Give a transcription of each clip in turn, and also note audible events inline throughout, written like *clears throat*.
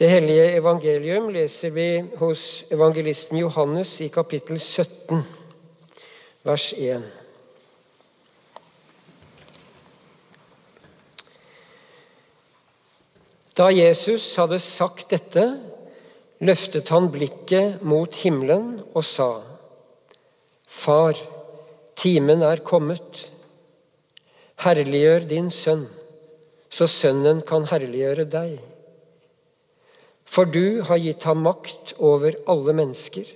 Det hellige evangelium leser vi hos evangelisten Johannes i kapittel 17, vers 1. Da Jesus hadde sagt dette, løftet han blikket mot himmelen og sa, Far, timen er kommet. Herliggjør din sønn, så sønnen kan herliggjøre deg. For du har gitt ham makt over alle mennesker,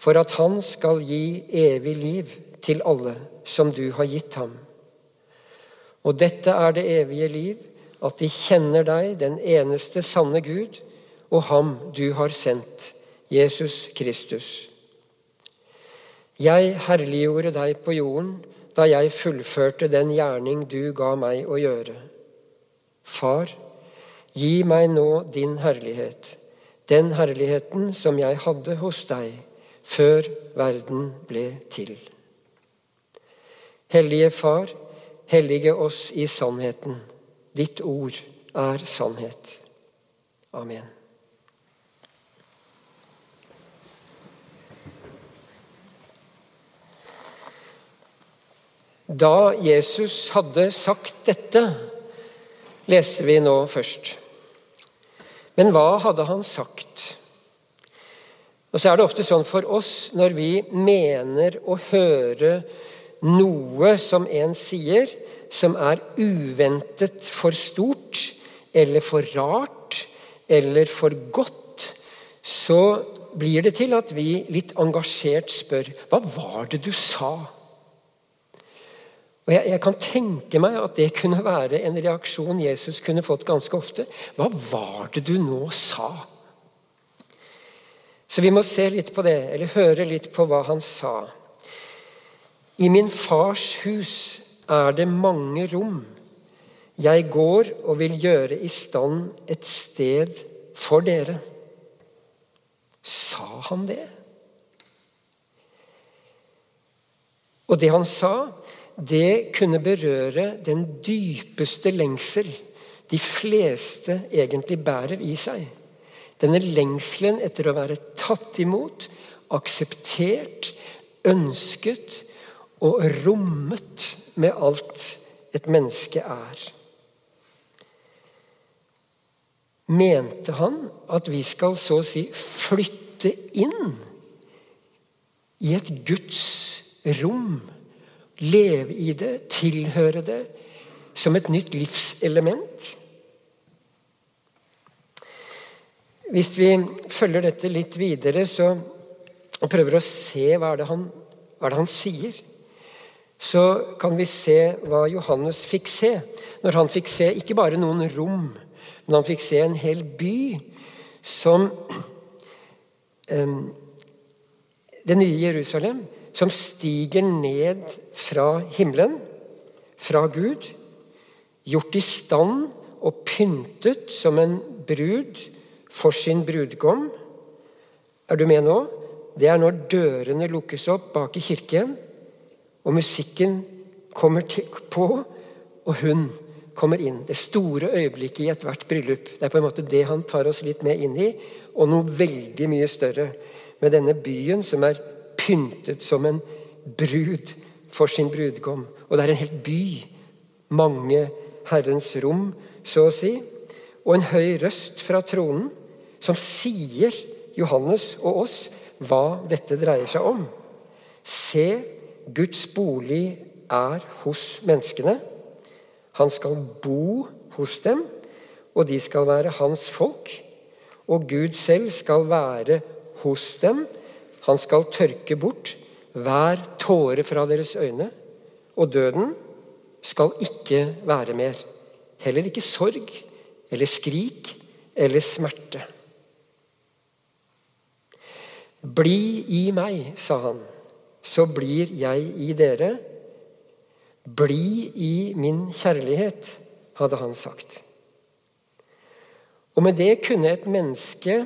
for at han skal gi evig liv til alle som du har gitt ham. Og dette er det evige liv, at de kjenner deg, den eneste sanne Gud, og ham du har sendt, Jesus Kristus. Jeg herliggjorde deg på jorden da jeg fullførte den gjerning du ga meg å gjøre. Far, gi meg nå din herlighet, den herligheten som jeg hadde hos deg før verden ble til. Hellige Far, hellige oss i sannheten. Ditt ord er sannhet. Amen. Da Jesus hadde sagt dette, leste vi nå først. Men hva hadde han sagt? Og så er det ofte sånn for oss når vi mener å høre noe som en sier, som er uventet for stort eller for rart eller for godt, så blir det til at vi litt engasjert spør hva var det du sa? Og jeg, jeg, kan tenke meg at det kunne være en reaksjon Jesus kunne fått ganske ofte. Hva var det du nå sa? Så vi må se litt på det, eller høre litt på hva han sa. I min fars hus er det mange rom. Jeg går og vil gjøre i stand et sted for dere. Sa han det? Og det han sa, det kunne berøre den dypeste lengsel de fleste egentlig bærer i seg. Denne lengselen etter å være tatt imot, akseptert, ønsket og rommet med alt et menneske er. Mente han at vi skal så å si flytte inn i et Guds rom? Leve i det, tilhøre det, som et nytt livselement? Hvis vi følger dette litt videre så, og prøver å se hva er han, hva er det han sier så kan vi se hva Johannes fikk se. Når han fikk se ikke bare noen rom, men han fikk se en hel by som *clears throat* um, Det nye Jerusalem, som stiger ned fra himmelen, fra Gud, gjort i stand og pyntet som en brud for sin brudgom. Er du med nå? Det er når dørene lukkes opp bak i kirken og musikken kommer på, og hun kommer inn. Det store øyeblikket i ethvert bryllup. Det er på en måte det han tar oss litt med inn i, og noe veldig mye større. Med denne byen som er pyntet som en brud for sin brudgom. Og det er en hel by. Mange Herrens rom, så å si. Og en høy røst fra tronen som sier Johannes og oss hva dette dreier seg om. Se, Guds bolig er hos menneskene. Han skal bo hos dem, og de skal være hans folk. Og Gud selv skal være hos dem. Han skal tørke bort hver tåre fra deres øyne. Og døden skal ikke være mer. Heller ikke sorg eller skrik eller smerte. Bli i meg, sa han så blir jeg i dere. Bli i min kjærlighet, hadde han sagt. Og med det kunne et menneske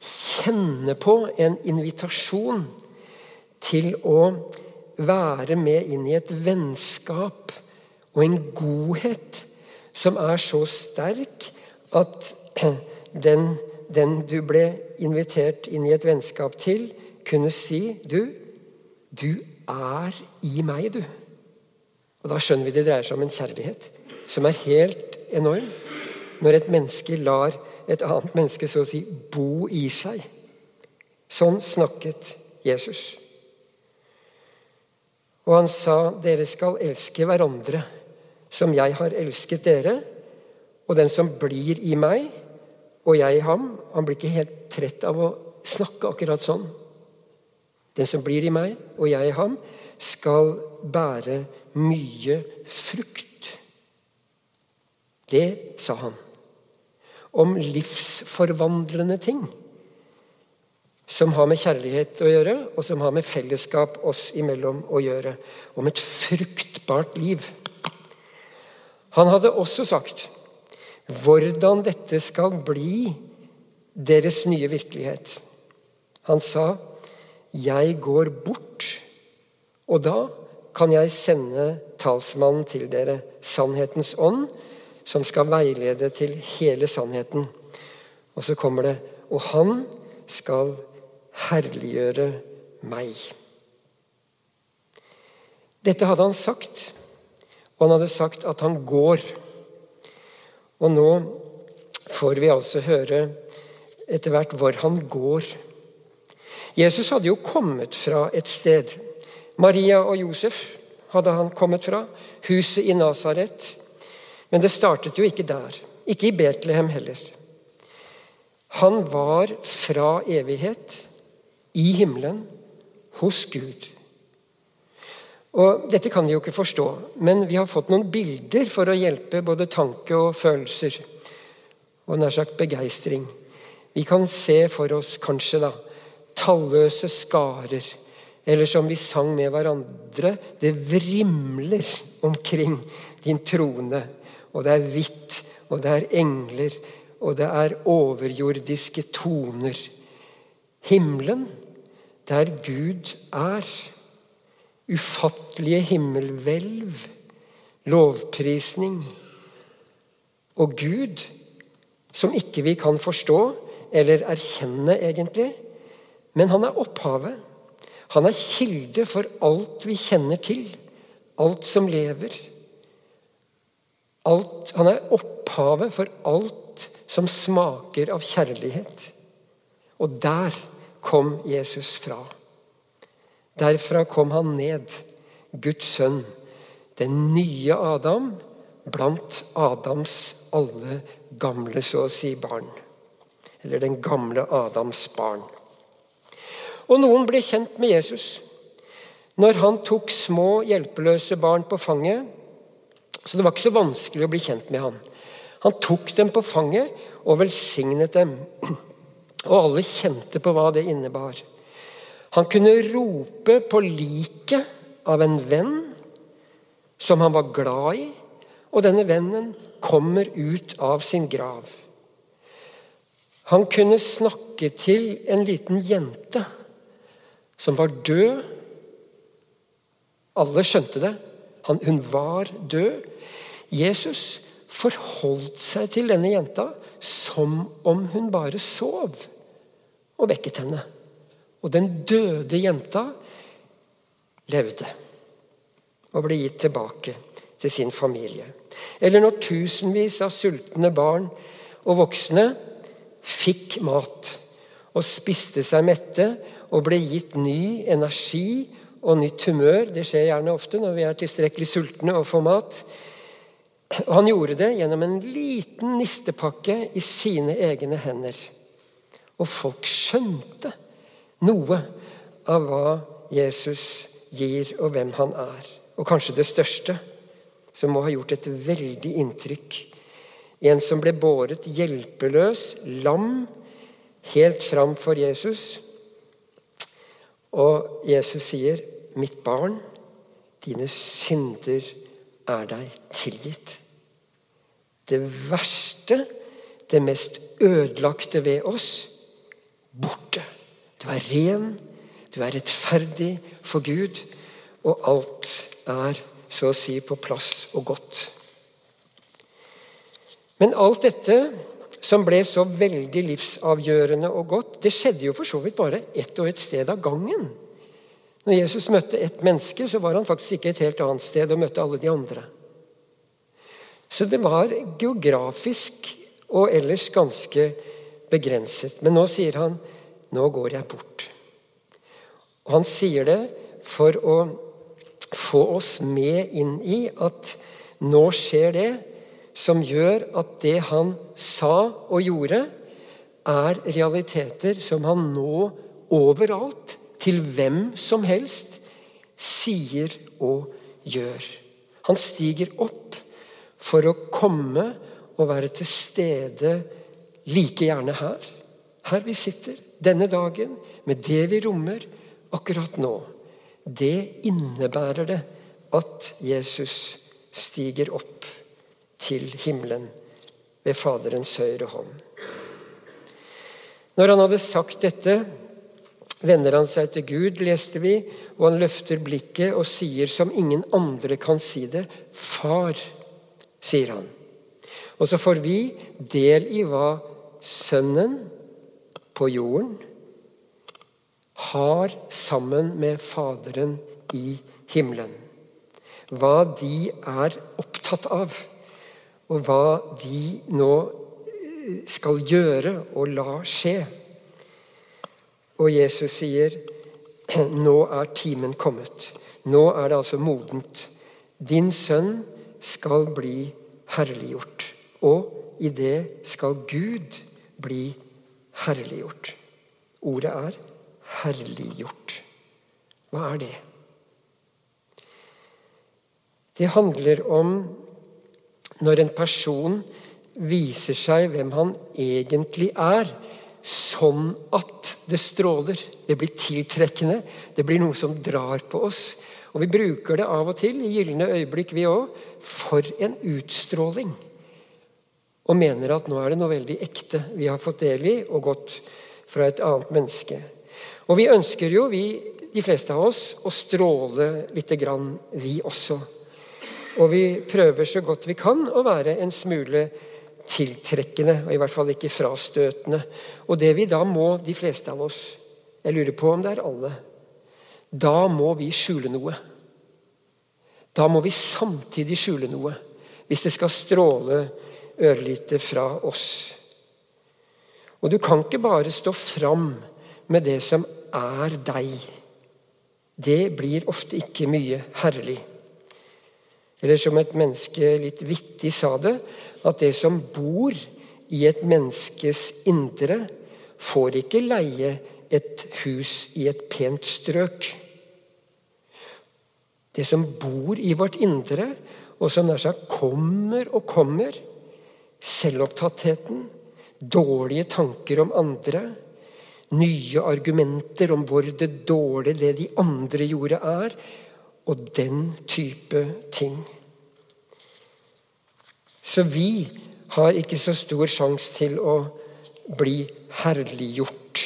kjenne på en invitasjon til å være med inn i et vennskap og en godhet som er så sterk at *clears throat* den, den du ble invitert inn i et vennskap til, kunne si Du, du er i meg, du. Og Da skjønner vi det dreier seg om en kjærlighet som er helt enorm. Når et menneske lar et annet menneske så å si bo i seg. Sånn snakket Jesus. Og han sa, 'Dere skal elske hverandre som jeg har elsket dere.' Og den som blir i meg, og jeg i ham Han blir ikke helt trett av å snakke akkurat sånn. Den som blir i meg, og jeg i ham, skal bære mye frukt. Det sa han. Om livsforvandlende ting som har med kjærlighet å gjøre, og som har med fellesskap oss imellom å gjøre. Om et fruktbart liv. Han hadde også sagt hvordan dette skal bli deres nye virkelighet. Han sa, 'Jeg går bort, og da kan jeg sende talsmannen til dere, sannhetens ånd, som skal veilede til hele sannheten.' Og så kommer det, 'Og han skal herliggjøre meg. Dette hadde han sagt, og han hadde sagt at han går. Og nå får vi altså høre etter hvert hvor han går. Jesus hadde jo kommet fra et sted. Maria og Josef hadde han kommet fra. Huset i Nasaret. Men det startet jo ikke der. Ikke i Betlehem heller. Han var fra evighet i himmelen, hos Gud. Og Dette kan vi jo ikke forstå, men vi har fått noen bilder for å hjelpe både tanke og følelser. Og nær sagt begeistring. Vi kan se for oss kanskje da, talløse skarer. Eller som vi sang med hverandre Det vrimler omkring din trone. Og det er hvitt, og det er engler, og det er overjordiske toner. Himmelen, der Gud er. Ufattelige himmelhvelv, lovprisning. Og Gud, som ikke vi kan forstå eller erkjenne, egentlig. Men han er opphavet. Han er kilde for alt vi kjenner til. Alt som lever. Alt, han er opphavet for alt som smaker av kjærlighet. Og der kom Jesus fra. Derfra kom han ned, Guds sønn, den nye Adam, blant Adams alle gamle, så å si, barn. Eller den gamle Adams barn. Og noen ble kjent med Jesus når han tok små, hjelpeløse barn på fanget. Så det var ikke så vanskelig å bli kjent med ham. Han tok dem på fanget og velsignet dem. *clears throat* Og alle kjente på hva det innebar. Han kunne rope på liket av en venn som han var glad i, og denne vennen kommer ut av sin grav. Han kunne snakke til en liten jente som var død. Alle skjønte det. Han, hun var død. Jesus forholdt seg til denne jenta som om hun bare sov, og vekket henne. Og den døde jenta levde og ble gitt tilbake til sin familie. Eller når tusenvis av sultne barn og voksne fikk mat og spiste seg mette og ble gitt ny energi og nytt humør. Det skjer gjerne ofte når vi er tilstrekkelig sultne og får mat. Og han gjorde det gjennom en liten nistepakke i sine egne hender. Og folk skjønte noe av hva Jesus gir, og hvem han er. Og kanskje det største, som må ha gjort et veldig inntrykk. En som ble båret hjelpeløs, lam, helt fram for Jesus. Og Jesus sier, 'Mitt barn, dine synder er deg tilgitt. Det verste, det mest ødelagte ved oss, borte. Du er ren, du er rettferdig for Gud, og alt er så å si på plass og godt. Men alt dette som ble så veldig livsavgjørende og godt, det skjedde jo for så vidt bare ett og et sted av gangen. Når Jesus møtte ett menneske, så var han faktisk ikke et helt annet sted og møtte alle de andre. Så det var geografisk og ellers ganske begrenset. Men nå sier han 'Nå går jeg bort'. Og Han sier det for å få oss med inn i at nå skjer det som gjør at det han sa og gjorde, er realiteter som han nå overalt, til hvem som helst, sier og gjør. Han stiger opp for å komme og være til stede like gjerne her. Her vi sitter, denne dagen, med det vi rommer akkurat nå. Det innebærer det at Jesus stiger opp til himmelen ved Faderens høyre hånd. Når han hadde sagt dette, vender han seg til Gud, leste vi, og han løfter blikket og sier som ingen andre kan si det, Far, sier han. Og så får vi del i hva Sønnen på jorden har sammen med Faderen i himmelen. Hva de er opptatt av, og hva de nå eh, skal gjøre og la skje. Og Jesus sier, *clears throat* 'Nå er timen kommet'. Nå er det altså modent. Din sønn skal bli herliggjort. Og i det skal Gud bli herliggjort. Ordet er herliggjort. Hva er det? Det handler om når en person viser seg hvem han egentlig er, sånn at det stråler. Det blir tiltrekkende. Det blir noe som drar på oss. Og vi bruker det av og til i gylne øyeblikk, vi òg. For en utstråling. Og mener at nå er det noe veldig ekte vi har fått del i og gått fra et annet menneske. Og vi ønsker jo, vi, de fleste av oss, å stråle lite grann, vi også. Og vi prøver så godt vi kan å være en smule tiltrekkende, og i hvert fall ikke frastøtende. Og det vi da må, de fleste av oss Jeg lurer på om det er alle. Da må vi skjule noe. Da må vi samtidig skjule noe hvis det skal stråle ørlite fra oss. Og du kan ikke bare stå fram med det som er deg. Det blir ofte ikke mye herlig. Eller som et menneske litt vittig sa det, at det som bor i et menneskes indre, får ikke leie et hus i et pent strøk. Det som bor i vårt indre, og som nær sagt kommer og kommer, selvopptattheten, dårlige tanker om andre, nye argumenter om hvor det dårlige det de andre gjorde, er, og den type ting. Så vi har ikke så stor sjanse til å bli herliggjort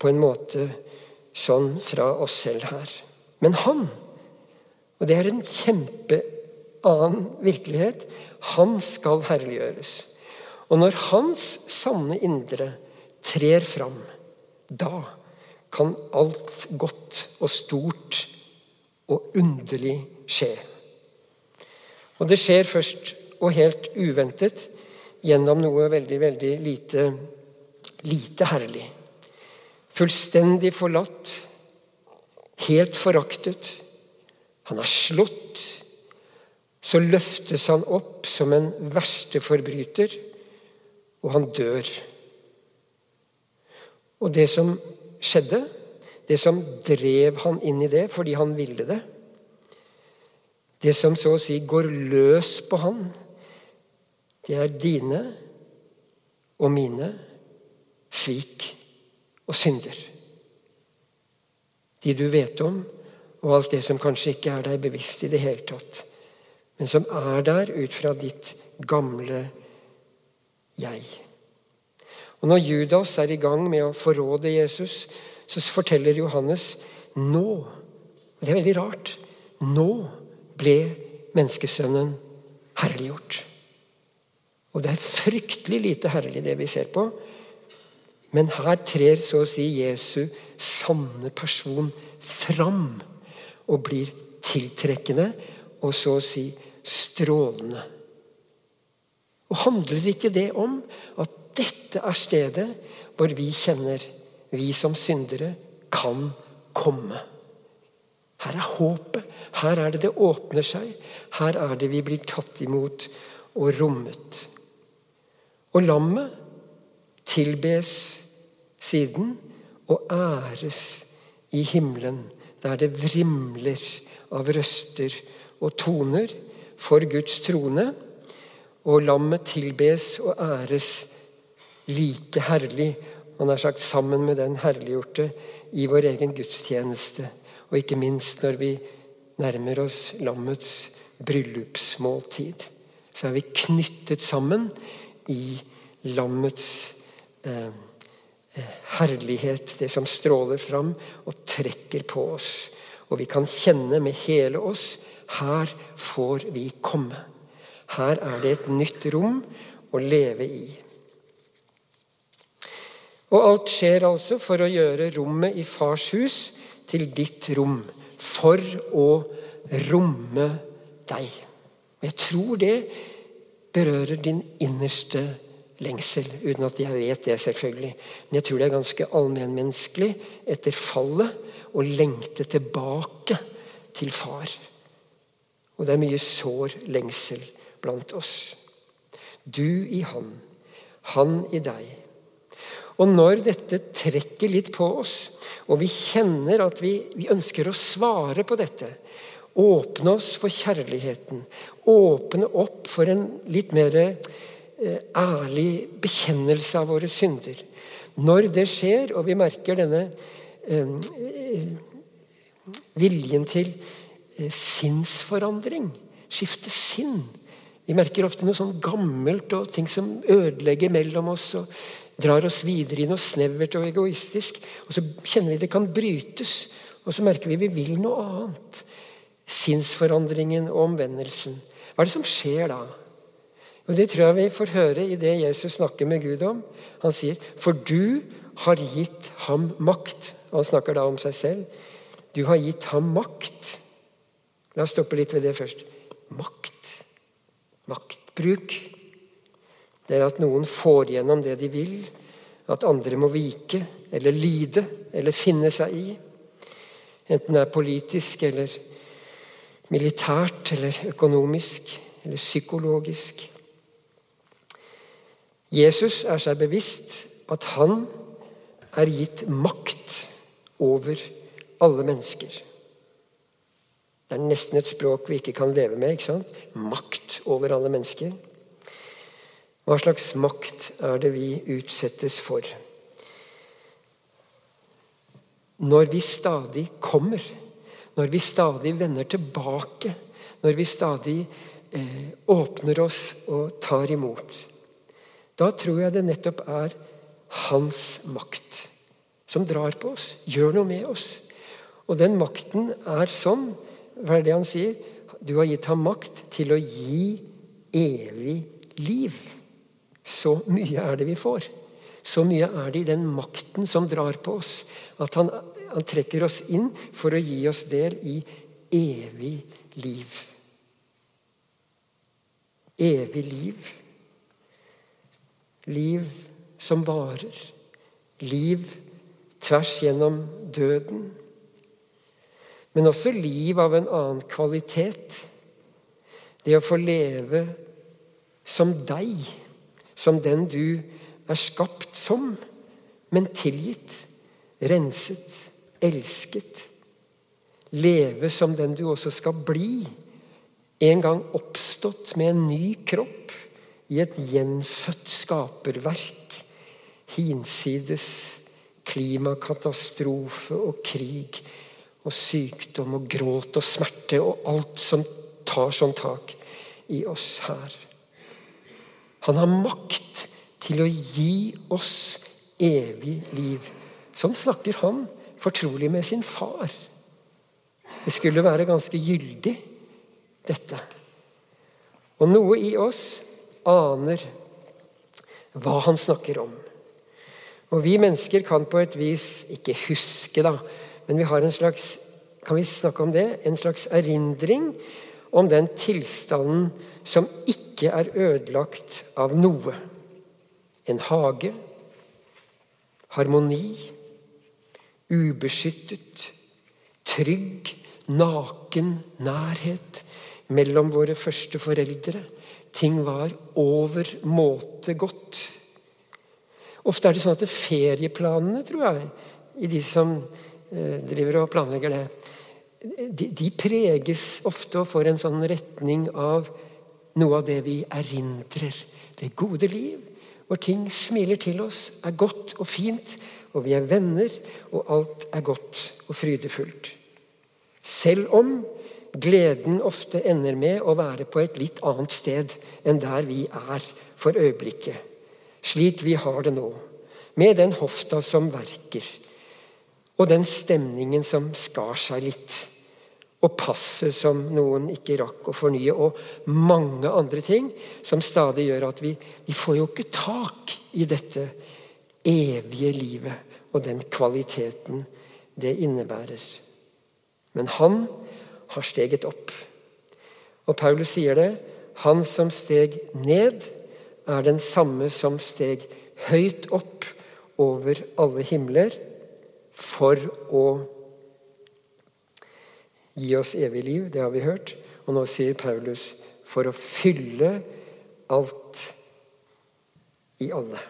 på en måte sånn fra oss selv her. Men han, og det er en kjempeannen virkelighet, han skal herliggjøres. Og når hans sanne indre trer fram, da kan alt godt og stort og underlig skje. Og det skjer først og helt uventet gjennom noe veldig, veldig lite, lite herlig. Fullstendig forlatt, helt foraktet. Han er slått. Så løftes han opp som en verste forbryter, og han dør. Og det som skjedde, det som drev han inn i det fordi han ville det, det som så å si går løs på han, det er dine og mine svik og synder. De du vet om, og alt det som kanskje ikke er deg bevisst i det hele tatt, men som er der ut fra ditt gamle jeg. Og Når Judas er i gang med å forråde Jesus, så forteller Johannes nå og Det er veldig rart. Nå ble menneskesønnen herliggjort. Og det er fryktelig lite herlig, det vi ser på. Men her trer så å si Jesu sanne person fram og blir tiltrekkende og så å si strålende. Og Handler ikke det om at dette er stedet hvor vi kjenner, vi som syndere, kan komme? Her er håpet. Her er det det åpner seg. Her er det vi blir tatt imot og rommet. Og lammet tilbes siden og æres i himmelen, der det vrimler av røster og toner for Guds trone. Og lammet tilbes og æres like herlig, han har sagt sammen med den herliggjorte, i vår egen gudstjeneste. Og ikke minst når vi nærmer oss lammets bryllupsmåltid. Så er vi knyttet sammen i lammets eh, eh, herlighet, det som stråler fram og trekker på oss. Og vi kan kjenne med hele oss her får vi komme. Her er det et nytt rom å leve i. Og alt skjer altså for å gjøre rommet i fars hus til ditt rom. For å romme deg. Jeg tror det berører din innerste lengsel, uten at jeg vet det, selvfølgelig. Men jeg tror det er ganske allmennmenneskelig etter fallet å lengte tilbake til far. Og det er mye sår lengsel blant oss. Du i han, han i deg. Og når dette trekker litt på oss, og vi kjenner at vi, vi ønsker å svare på dette Åpne oss for kjærligheten. Åpne opp for en litt mer eh, ærlig bekjennelse av våre synder. Når det skjer, og vi merker denne eh, viljen til eh, sinnsforandring, skifte sinn Vi merker ofte noe sånn gammelt og ting som ødelegger mellom oss. og drar oss videre i noe snevert og egoistisk. Og så kjenner vi det kan brytes, og så merker vi vi vil noe annet. Sinnsforandringen og omvendelsen. Hva er det som skjer da? Og Det tror jeg vi får høre i det Jesus snakker med Gud om. Han sier, 'For du har gitt ham makt'. Han snakker da om seg selv. Du har gitt ham makt. La oss stoppe litt ved det først. Makt. Maktbruk. Det er at noen får igjennom det de vil, at andre må vike eller lide eller finne seg i. Enten det er politisk eller militært eller økonomisk eller psykologisk. Jesus er seg bevisst at han er gitt makt over alle mennesker. Det er nesten et språk vi ikke kan leve med. ikke sant? Makt over alle mennesker. Hva slags makt er det vi utsettes for? Når vi stadig kommer, når vi stadig vender tilbake, når vi stadig eh, åpner oss og tar imot, da tror jeg det nettopp er hans makt som drar på oss, gjør noe med oss. Og den makten er sånn, hva er det han sier? Du har gitt ham makt til å gi evig liv. Så mye er det vi får. Så mye er det i den makten som drar på oss, at han, han trekker oss inn for å gi oss del i evig liv. Evig liv. Liv som varer. Liv tvers gjennom døden. Men også liv av en annen kvalitet. Det å få leve som deg som den du er skapt som, men tilgitt, renset, elsket. Leve som den du også skal bli, en gang oppstått med en ny kropp i et gjenfødt skaperverk, hinsides klimakatastrofe og krig og sykdom og gråt og smerte og alt som tar sånn tak i oss her. Han har makt til å gi oss evig liv. Sånn snakker han fortrolig med sin far. Det skulle være ganske gyldig, dette. Og noe i oss aner hva han snakker om. Og Vi mennesker kan på et vis ikke huske, da, men vi har en slags kan vi snakke om det, en slags erindring om den tilstanden som ikke er ødelagt av noe. En hage, harmoni, ubeskyttet, trygg, naken nærhet mellom våre første foreldre. Ting var overmåte godt. Ofte er det sånn at det ferieplanene, tror jeg, i de som eh, driver og planlegger det, de, de, preges ofte og får en sånn retning av noe av det vi erindrer. Det gode liv, hvor ting smiler til oss, er godt og fint, og vi er venner, og alt er godt og frydefullt. Selv om gleden ofte ender med å være på et litt annet sted enn der vi er for øyeblikket. Slik vi har det nå. Med den hofta som verker. Og den stemningen som skar seg litt. Og passet som noen ikke rakk å fornye. Og mange andre ting som stadig gjør at vi, vi får jo ikke tak i dette evige livet og den kvaliteten det innebærer. Men han har steget opp. Og Paulus sier det. Han som steg ned, er den samme som steg høyt opp over alle himler for å gi oss evig liv. Det har vi hørt. Og nå sier Paulus for å fylle alt i alle.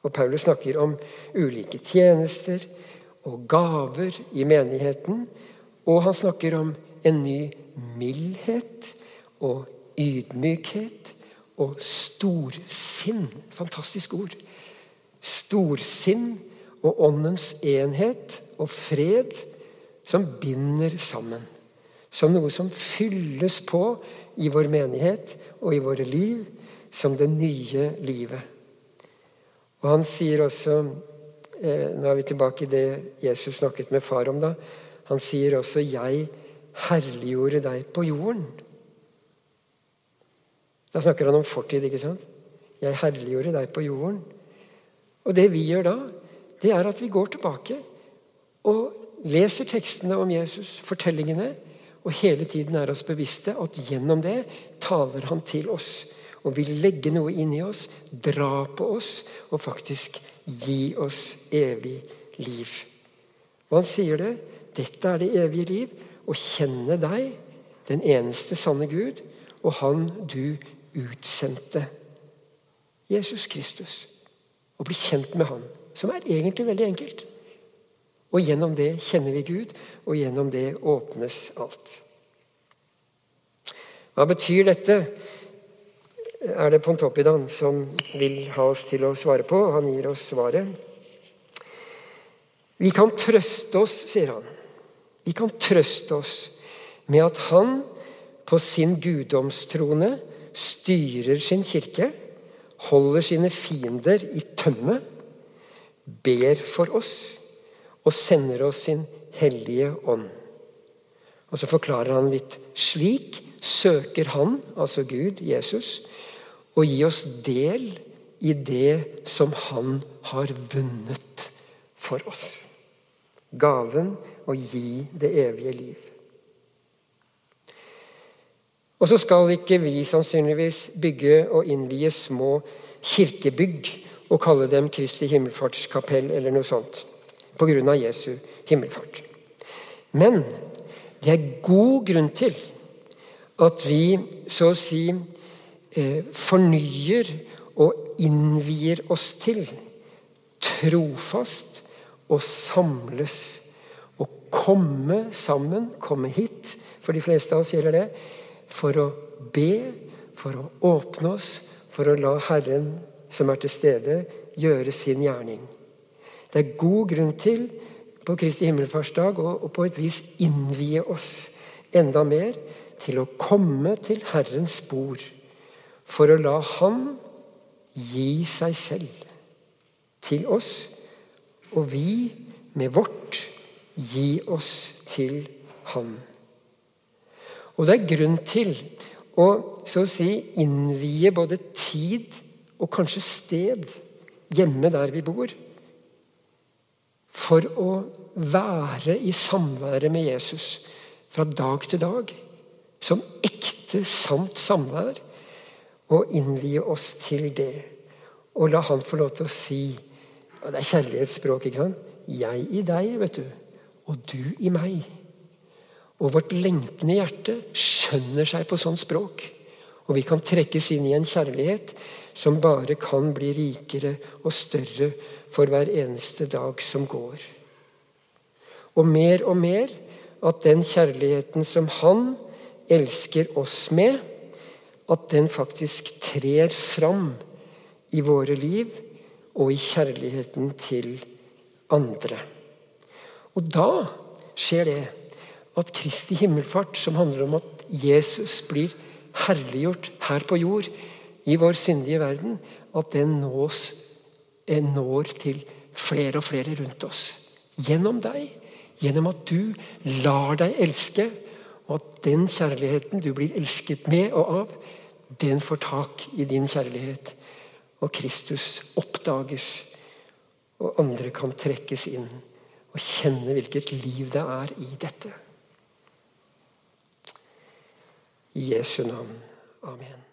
Og Paulus snakker om ulike tjenester og gaver i menigheten. Og han snakker om en ny mildhet og ydmykhet og storsinn. Fantastisk ord. Storsinn og åndens enhet og fred som binder sammen. Som noe som fylles på i vår menighet og i våre liv som det nye livet. Og Han sier også eh, Nå er vi tilbake i det Jesus snakket med far om. da, Han sier også 'Jeg herliggjorde deg på jorden'. Da snakker han om fortid. ikke sant? 'Jeg herliggjorde deg på jorden'. Og det vi gjør da, det er at vi går tilbake og leser tekstene om Jesus, fortellingene, og hele tiden er oss bevisste at gjennom det taler han til oss og vil legge noe inn i oss, dra på oss og faktisk gi oss evig liv. Og han sier det. Dette er det evige liv. Å kjenne deg, den eneste sanne Gud, og Han du utsendte. Jesus Kristus. Å bli kjent med Han, som er egentlig veldig enkelt. Og gjennom det kjenner vi Gud, og gjennom det åpnes alt. Hva betyr dette? Er det Pontoppidan som vil ha oss til å svare på? Han gir oss svaret. Vi kan trøste oss, sier han. Vi kan trøste oss med at han på sin guddomstrone styrer sin kirke, holder sine fiender i tømme, ber for oss og sender oss sin hellige ånd. Og Så forklarer han litt slik søker han, altså Gud, Jesus, å gi oss del i det som han har vunnet for oss. Gaven å gi det evige liv. Og så skal ikke vi sannsynligvis bygge og innvie små kirkebygg og kalle dem Kristi himmelfartskapell eller noe sånt pga. Jesu himmelfart. Men det er god grunn til at vi så å si eh, fornyer og innvier oss til trofast å samles og komme sammen, komme hit. For de fleste av oss gjelder det. For å be, for å åpne oss, for å la Herren som er til stede, gjøre sin gjerning. Det er god grunn til på Kristi himmelfartsdag å på et vis innvie oss enda mer til å komme til Herrens bord for å la Han gi seg selv til oss, og vi med vårt gi oss til Han. Og det er grunn til å så å si innvie både tid og kanskje sted hjemme der vi bor. For å være i samværet med Jesus fra dag til dag. Som ekte, sant samvær. Og innvie oss til det. Og la han få lov til å si og Det er kjærlighetsspråk. ikke sant? Jeg i deg, vet du. Og du i meg. Og vårt lengtende hjerte skjønner seg på sånn språk. Og vi kan trekkes inn i en kjærlighet som bare kan bli rikere og større for hver eneste dag som går. Og mer og mer at den kjærligheten som han elsker oss med, at den faktisk trer fram i våre liv og i kjærligheten til andre. Og da skjer det at Kristi himmelfart, som handler om at Jesus blir herliggjort her på jord i vår syndige verden, at den nås, eh, når til flere og flere rundt oss. Gjennom deg. Gjennom at du lar deg elske, og at den kjærligheten du blir elsket med og av, den får tak i din kjærlighet. Og Kristus oppdages, og andre kan trekkes inn og kjenne hvilket liv det er i dette. I Jesu navn. Amen.